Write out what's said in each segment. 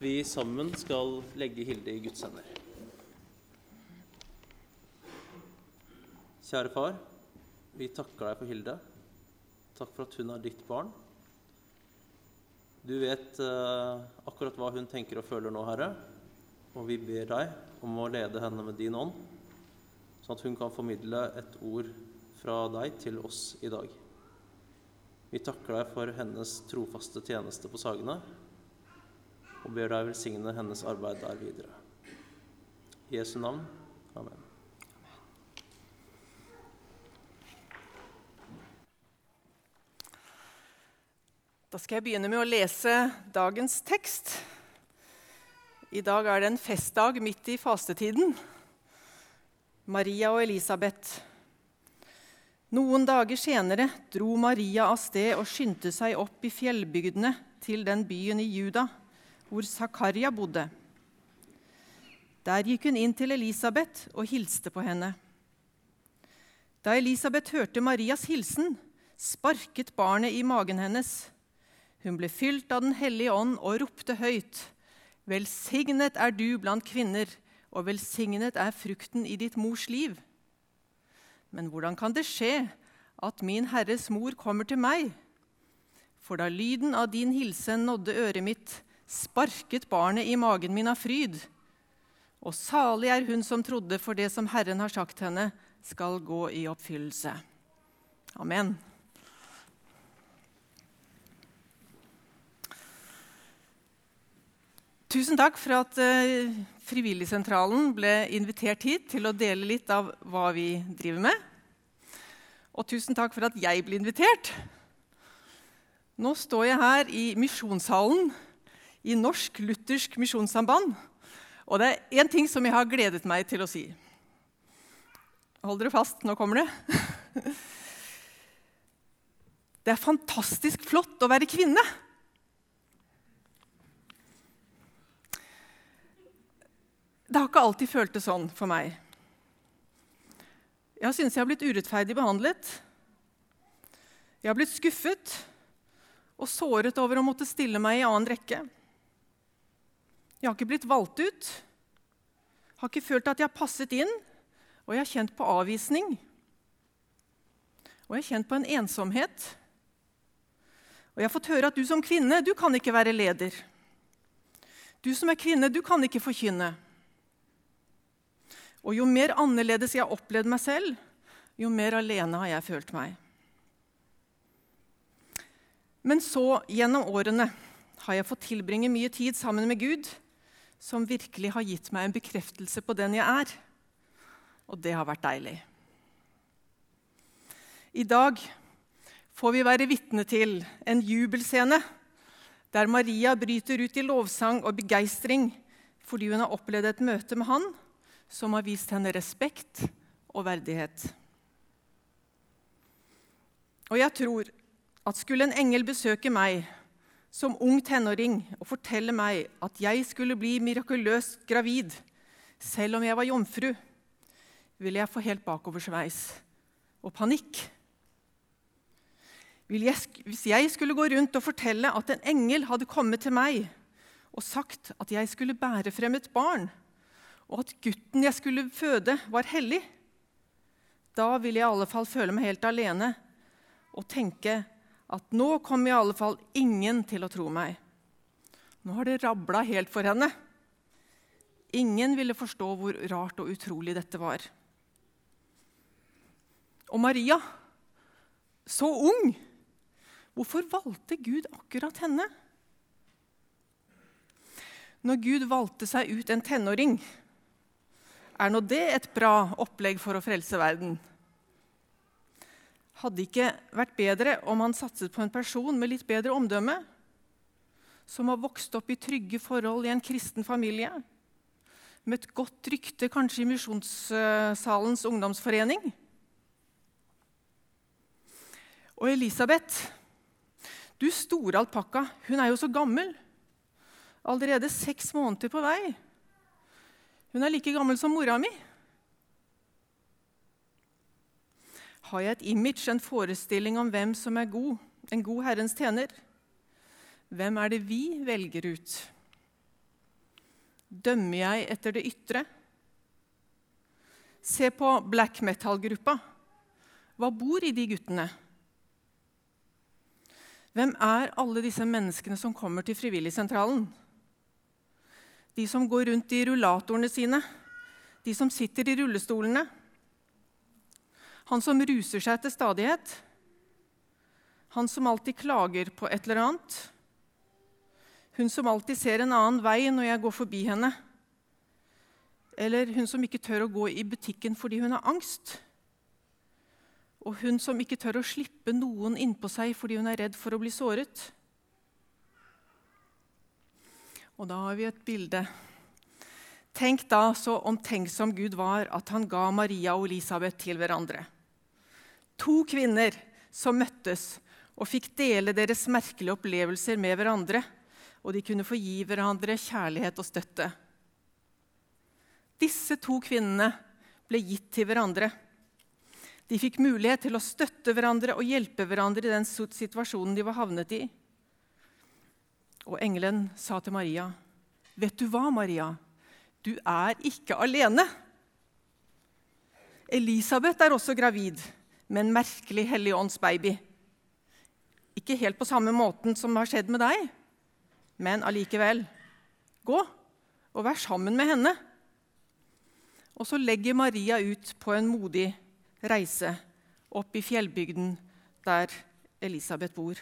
vi sammen skal legge Hilde i Guds hender. Kjære far, vi takker deg for Hilde. Takk for at hun er ditt barn. Du vet eh, akkurat hva hun tenker og føler nå, Herre, og vi ber deg om å lede henne med din ånd, sånn at hun kan formidle et ord fra deg til oss i dag. Vi takker deg for hennes trofaste tjeneste på Sagene og ber deg velsigne hennes arbeid der videre. I Jesu navn. Amen. Da skal jeg begynne med å lese dagens tekst. I dag er det en festdag midt i fastetiden. Maria og Elisabeth. Noen dager senere dro Maria av sted og skyndte seg opp i fjellbygdene til den byen i Juda hvor Zakaria bodde. Der gikk hun inn til Elisabeth og hilste på henne. Da Elisabeth hørte Marias hilsen, sparket barnet i magen hennes. Hun ble fylt av Den hellige ånd og ropte høyt. Velsignet er du blant kvinner, og velsignet er frukten i ditt mors liv. Men hvordan kan det skje at min Herres mor kommer til meg? For da lyden av din hilsen nådde øret mitt, sparket barnet i magen min av fryd. Og salig er hun som trodde, for det som Herren har sagt henne, skal gå i oppfyllelse. Amen. Tusen takk for at uh, Frivilligsentralen ble invitert hit til å dele litt av hva vi driver med. Og tusen takk for at jeg ble invitert. Nå står jeg her i misjonssalen i Norsk Luthersk Misjonssamband. Og det er én ting som jeg har gledet meg til å si. Hold dere fast, nå kommer det. Det er fantastisk flott å være kvinne. Det har ikke alltid føltes sånn for meg. Jeg syns jeg har blitt urettferdig behandlet. Jeg har blitt skuffet og såret over å måtte stille meg i annen rekke. Jeg har ikke blitt valgt ut, har ikke følt at jeg har passet inn, og jeg har kjent på avvisning. Og jeg har kjent på en ensomhet. Og jeg har fått høre at du som kvinne du kan ikke være leder. Du som er kvinne, du kan ikke forkynne. Og jo mer annerledes jeg har opplevd meg selv, jo mer alene har jeg følt meg. Men så, gjennom årene, har jeg fått tilbringe mye tid sammen med Gud, som virkelig har gitt meg en bekreftelse på den jeg er. Og det har vært deilig. I dag får vi være vitne til en jubelscene der Maria bryter ut i lovsang og begeistring fordi hun har opplevd et møte med Han som har vist henne respekt og verdighet. Og jeg tror at skulle en engel besøke meg som ung tenåring og fortelle meg at jeg skulle bli mirakuløst gravid selv om jeg var jomfru, ville jeg få helt bakoversveis og panikk. Hvis jeg skulle gå rundt og fortelle at en engel hadde kommet til meg og sagt at jeg skulle bære frem et barn, og at gutten jeg skulle føde, var hellig, da ville jeg i alle fall føle meg helt alene og tenke at nå kom i alle fall ingen til å tro meg. Nå har det rabla helt for henne. Ingen ville forstå hvor rart og utrolig dette var. Og Maria, så ung, hvorfor valgte Gud akkurat henne? Når Gud valgte seg ut en tenåring, er nå det et bra opplegg for å frelse verden? Hadde ikke vært bedre om han satset på en person med litt bedre omdømme? Som har vokst opp i trygge forhold i en kristen familie? Med et godt rykte kanskje i Misjonssalens ungdomsforening? Og Elisabeth, du store alpakka, hun er jo så gammel. Allerede seks måneder på vei. Hun er like gammel som mora mi. Har jeg et image, en forestilling om hvem som er god, en god Herrens tjener? Hvem er det vi velger ut? Dømmer jeg etter det ytre? Se på black metal-gruppa. Hva bor i de guttene? Hvem er alle disse menneskene som kommer til Frivilligsentralen? De som går rundt i rullatorene sine, de som sitter i rullestolene. Han som ruser seg til stadighet. Han som alltid klager på et eller annet. Hun som alltid ser en annen vei når jeg går forbi henne. Eller hun som ikke tør å gå i butikken fordi hun har angst. Og hun som ikke tør å slippe noen innpå seg fordi hun er redd for å bli såret. Og da har vi et bilde. Tenk da så omtenksom Gud var at han ga Maria og Elisabeth til hverandre. To kvinner som møttes og fikk dele deres merkelige opplevelser med hverandre, og de kunne få gi hverandre kjærlighet og støtte. Disse to kvinnene ble gitt til hverandre. De fikk mulighet til å støtte hverandre og hjelpe hverandre i den situasjonen de var havnet i. Og engelen sa til Maria, 'Vet du hva, Maria? Du er ikke alene.' Elisabeth er også gravid med en merkelig helligåndsbaby. Ikke helt på samme måten som har skjedd med deg, men allikevel. Gå og vær sammen med henne. Og så legger Maria ut på en modig reise opp i fjellbygden der Elisabeth bor.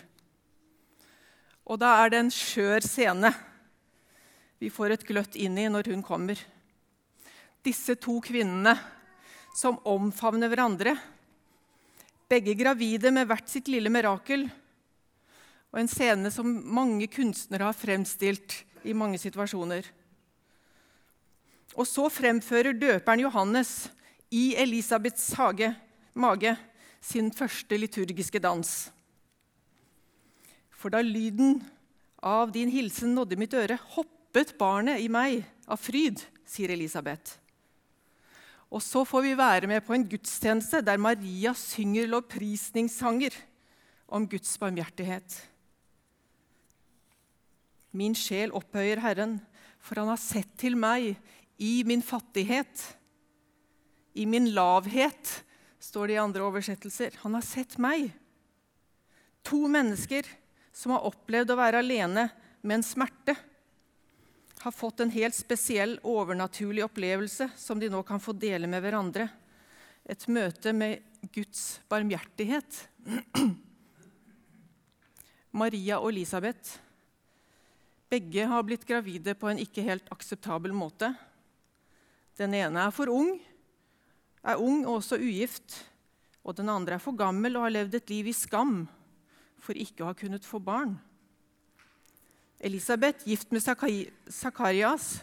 Og da er det en skjør scene vi får et gløtt inn i når hun kommer. Disse to kvinnene som omfavner hverandre. Begge gravide med hvert sitt lille mirakel. Og en scene som mange kunstnere har fremstilt i mange situasjoner. Og så fremfører døperen Johannes i Elisabeths hage, mage sin første liturgiske dans. For da lyden av din hilsen nådde mitt øre, hoppet barnet i meg av fryd, sier Elisabeth. Og så får vi være med på en gudstjeneste der Maria synger lovprisningssanger om Guds barmhjertighet. Min sjel opphøyer Herren, for han har sett til meg i min fattighet. I min lavhet, står det i andre oversettelser. Han har sett meg. To mennesker som har opplevd å være alene med en smerte, har fått en helt spesiell overnaturlig opplevelse som de nå kan få dele med hverandre. Et møte med Guds barmhjertighet. Maria og Elisabeth begge har blitt gravide på en ikke helt akseptabel måte. Den ene er for ung, er ung og også ugift. Og den andre er for gammel og har levd et liv i skam for ikke å ha kunnet få barn. Elisabeth, gift med Sakarias,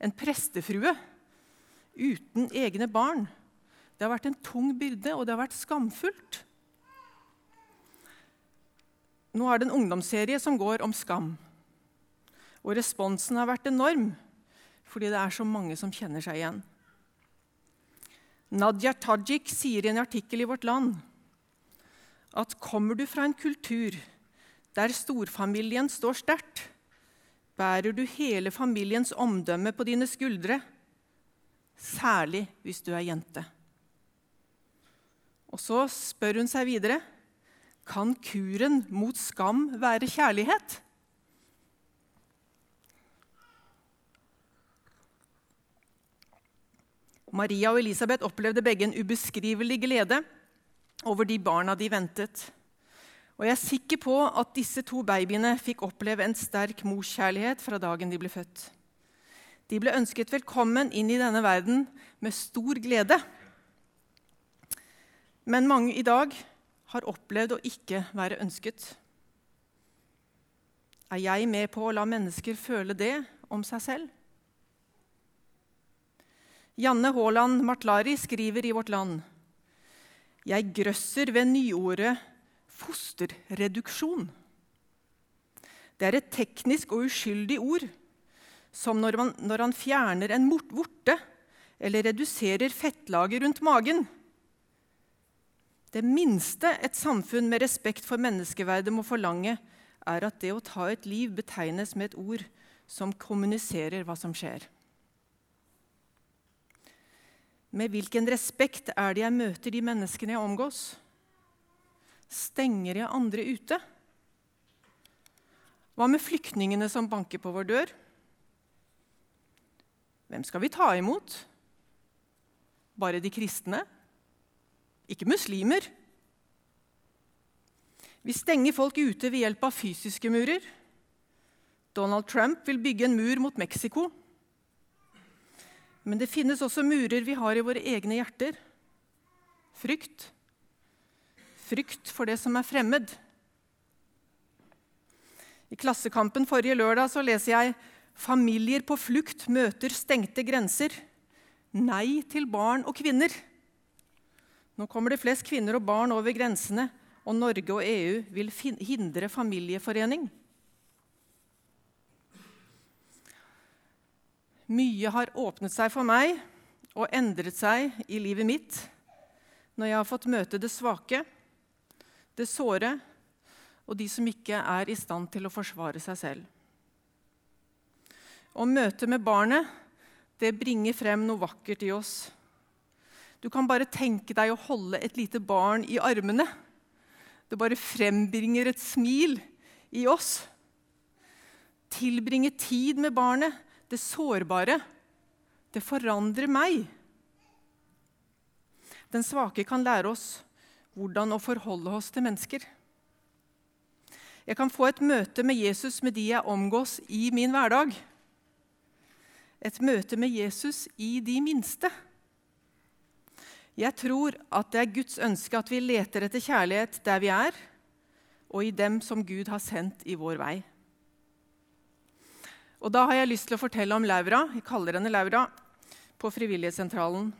en prestefrue uten egne barn. Det har vært en tung byrde, og det har vært skamfullt. Nå er det en ungdomsserie som går om skam. Og responsen har vært enorm fordi det er så mange som kjenner seg igjen. Nadia Tajik sier i en artikkel i Vårt Land at kommer du fra en kultur der storfamilien står sterkt, bærer du hele familiens omdømme på dine skuldre, særlig hvis du er jente. Og så spør hun seg videre kan kuren mot skam være kjærlighet. Maria og Elisabeth opplevde begge en ubeskrivelig glede over de barna de ventet. Og jeg er sikker på at disse to babyene fikk oppleve en sterk morskjærlighet fra dagen de ble født. De ble ønsket velkommen inn i denne verden med stor glede. Men mange i dag har opplevd å ikke være ønsket. Er jeg med på å la mennesker føle det om seg selv? Janne Haaland Martlari skriver i Vårt Land Jeg grøsser ved nyordet fosterreduksjon. Det er et teknisk og uskyldig ord, som når, man, når han fjerner en vorte eller reduserer fettlaget rundt magen. Det minste et samfunn med respekt for menneskeverdet må forlange, er at det å ta et liv betegnes med et ord som kommuniserer hva som skjer. Med hvilken respekt er det jeg møter de menneskene jeg omgås? Stenger jeg andre ute? Hva med flyktningene som banker på vår dør? Hvem skal vi ta imot? Bare de kristne? Ikke muslimer? Vi stenger folk ute ved hjelp av fysiske murer. Donald Trump vil bygge en mur mot Mexico. Men det finnes også murer vi har i våre egne hjerter. Frykt. Frykt for det som er fremmed. I Klassekampen forrige lørdag så leser jeg familier på flukt møter stengte grenser. Nei til barn og kvinner. Nå kommer det flest kvinner og barn over grensene, og Norge og EU vil hindre familieforening. Mye har åpnet seg for meg og endret seg i livet mitt når jeg har fått møte det svake, det såre og de som ikke er i stand til å forsvare seg selv. Og møtet med barnet det bringer frem noe vakkert i oss. Du kan bare tenke deg å holde et lite barn i armene. Det bare frembringer et smil i oss. Tilbringe tid med barnet, det sårbare, det forandrer meg. Den svake kan lære oss hvordan å forholde oss til mennesker. Jeg kan få et møte med Jesus med de jeg omgås i min hverdag. Et møte med Jesus i de minste. Jeg tror at det er Guds ønske at vi leter etter kjærlighet der vi er, og i dem som Gud har sendt i vår vei. Og Da har jeg lyst til å fortelle om Laura, jeg kaller henne Laura, på Frivillighetssentralen.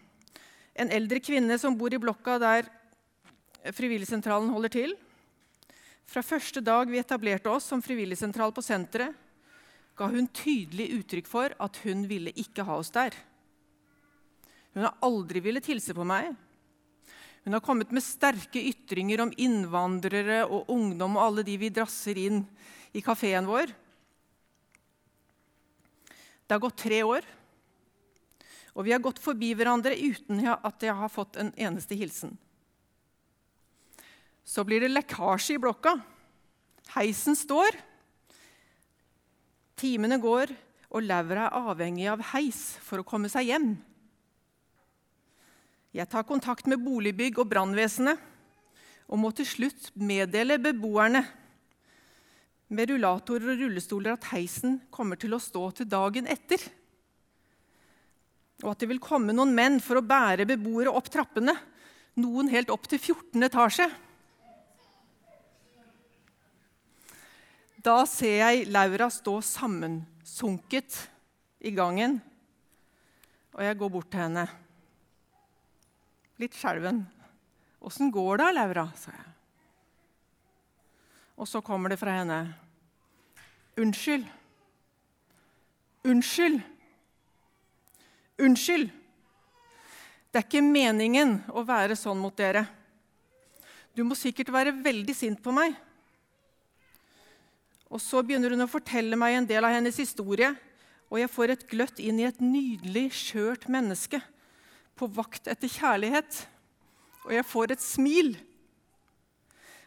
En eldre kvinne som bor i blokka der Frivilligsentralen holder til. Fra første dag vi etablerte oss som frivilligsentral på senteret, ga hun tydelig uttrykk for at hun ville ikke ha oss der. Hun har aldri villet hilse på meg. Hun har kommet med sterke ytringer om innvandrere og ungdom og alle de vi drasser inn i kafeen vår. Det har gått tre år, og vi har gått forbi hverandre uten at jeg har fått en eneste hilsen. Så blir det lekkasje i blokka. Heisen står. Timene går, og Laura er avhengig av heis for å komme seg hjem. Jeg tar kontakt med boligbygg og brannvesenet og må til slutt meddele beboerne med rullatorer og rullestoler at heisen kommer til å stå til dagen etter. Og at det vil komme noen menn for å bære beboere opp trappene, noen helt opp til 14. etasje. Da ser jeg Laura stå sammensunket i gangen, og jeg går bort til henne litt skjelven. 'Åssen går det, Laura?' sa jeg. Og så kommer det fra henne. 'Unnskyld. Unnskyld. Unnskyld. Det er ikke meningen å være sånn mot dere. Du må sikkert være veldig sint på meg. Og så begynner hun å fortelle meg en del av hennes historie, og jeg får et gløtt inn i et nydelig, skjørt menneske på vakt etter kjærlighet, og jeg får et smil.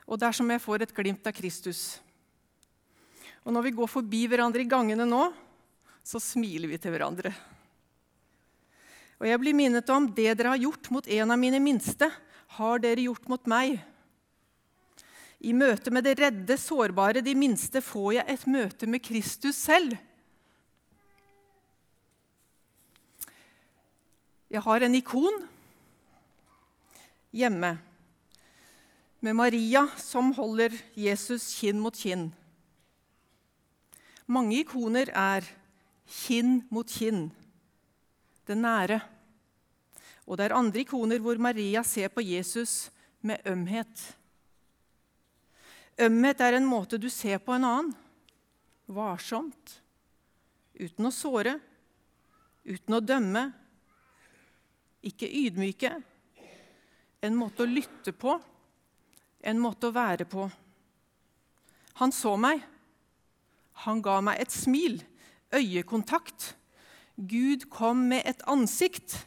Og det er som jeg får et glimt av Kristus. Og når vi går forbi hverandre i gangene nå, så smiler vi til hverandre. Og jeg blir minnet om det dere har gjort mot en av mine minste, har dere gjort mot meg. I møte med det redde, sårbare, de minste, får jeg et møte med Kristus selv. Jeg har en ikon hjemme med Maria som holder Jesus kinn mot kinn. Mange ikoner er kinn mot kinn, det nære. Og det er andre ikoner hvor Maria ser på Jesus med ømhet. Ømhet er en måte du ser på en annen. Varsomt. Uten å såre, uten å dømme, ikke ydmyke. En måte å lytte på, en måte å være på. Han så meg. Han ga meg et smil, øyekontakt. Gud kom med et ansikt.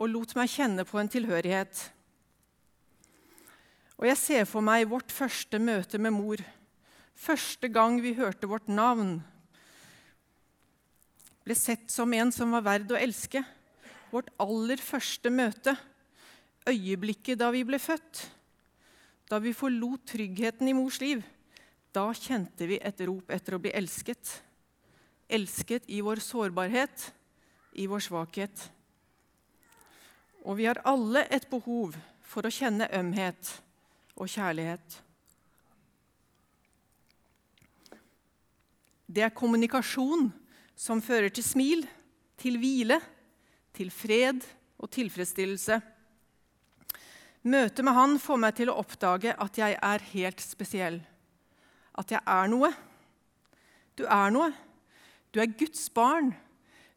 og lot meg kjenne på en tilhørighet. Og jeg ser for meg vårt første møte med mor. Første gang vi hørte vårt navn. Ble sett som en som var verd å elske. Vårt aller første møte. Øyeblikket da vi ble født. Da vi forlot tryggheten i mors liv. Da kjente vi et rop etter å bli elsket. Elsket i vår sårbarhet, i vår svakhet. Og vi har alle et behov for å kjenne ømhet og kjærlighet. Det er kommunikasjon som fører til smil, til hvile, til fred og tilfredsstillelse. Møtet med han får meg til å oppdage at jeg er helt spesiell. At jeg er noe. Du er noe. Du er Guds barn.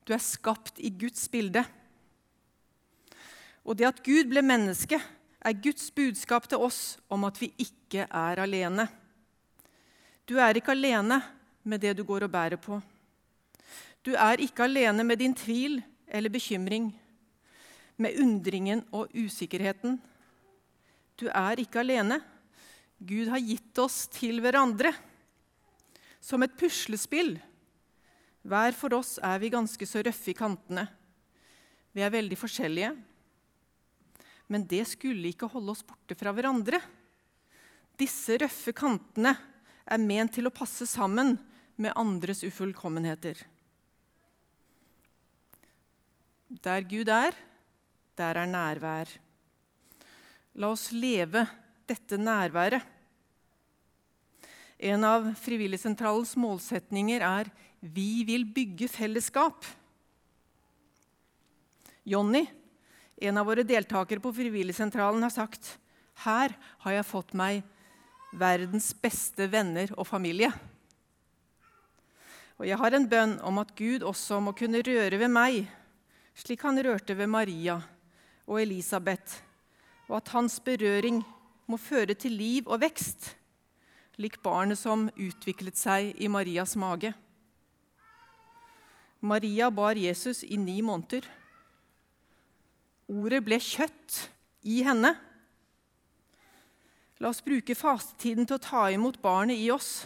Du er skapt i Guds bilde. Og det at Gud ble menneske, er Guds budskap til oss om at vi ikke er alene. Du er ikke alene med det du går og bærer på. Du er ikke alene med din tvil eller bekymring, med undringen og usikkerheten. Du er ikke alene. Gud har gitt oss til hverandre som et puslespill. Hver for oss er vi ganske så røffe i kantene. Vi er veldig forskjellige. Men det skulle ikke holde oss borte fra hverandre. Disse røffe kantene er ment til å passe sammen med andres ufullkommenheter. Der Gud er, der er nærvær. La oss leve dette nærværet. En av Frivilligsentralens målsetninger er 'Vi vil bygge fellesskap'. Jonny en av våre deltakere på Frivilligsentralen har sagt her har jeg fått meg verdens beste venner og familie. Og jeg har en bønn om at Gud også må kunne røre ved meg, slik han rørte ved Maria og Elisabeth, og at hans berøring må føre til liv og vekst, lik barnet som utviklet seg i Marias mage. Maria bar Jesus i ni måneder. Ordet ble kjøtt i henne. La oss bruke fastetiden til å ta imot barnet i oss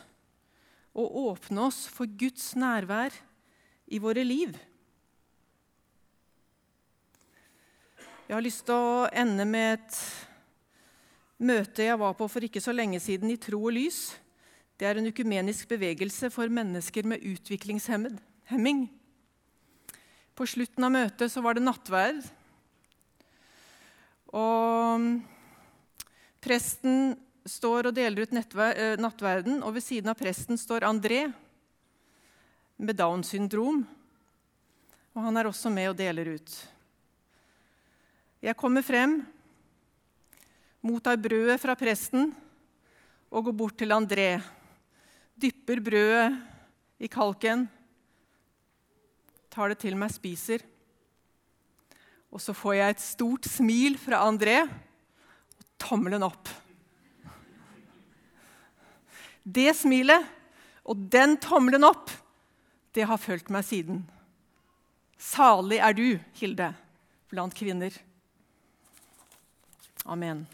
og åpne oss for Guds nærvær i våre liv. Jeg har lyst til å ende med et møte jeg var på for ikke så lenge siden i Tro og Lys. Det er en økumenisk bevegelse for mennesker med utviklingshemming. På slutten av møtet var det nattverd. Og presten står og deler ut eh, nattverden, og ved siden av presten står André med Downs syndrom. Og han er også med og deler ut. Jeg kommer frem, mottar brødet fra presten og går bort til André. Dypper brødet i kalken, tar det til meg, spiser. Og så får jeg et stort smil fra André og tommelen opp. Det smilet og den tommelen opp, det har fulgt meg siden. Salig er du, Hilde, blant kvinner. Amen.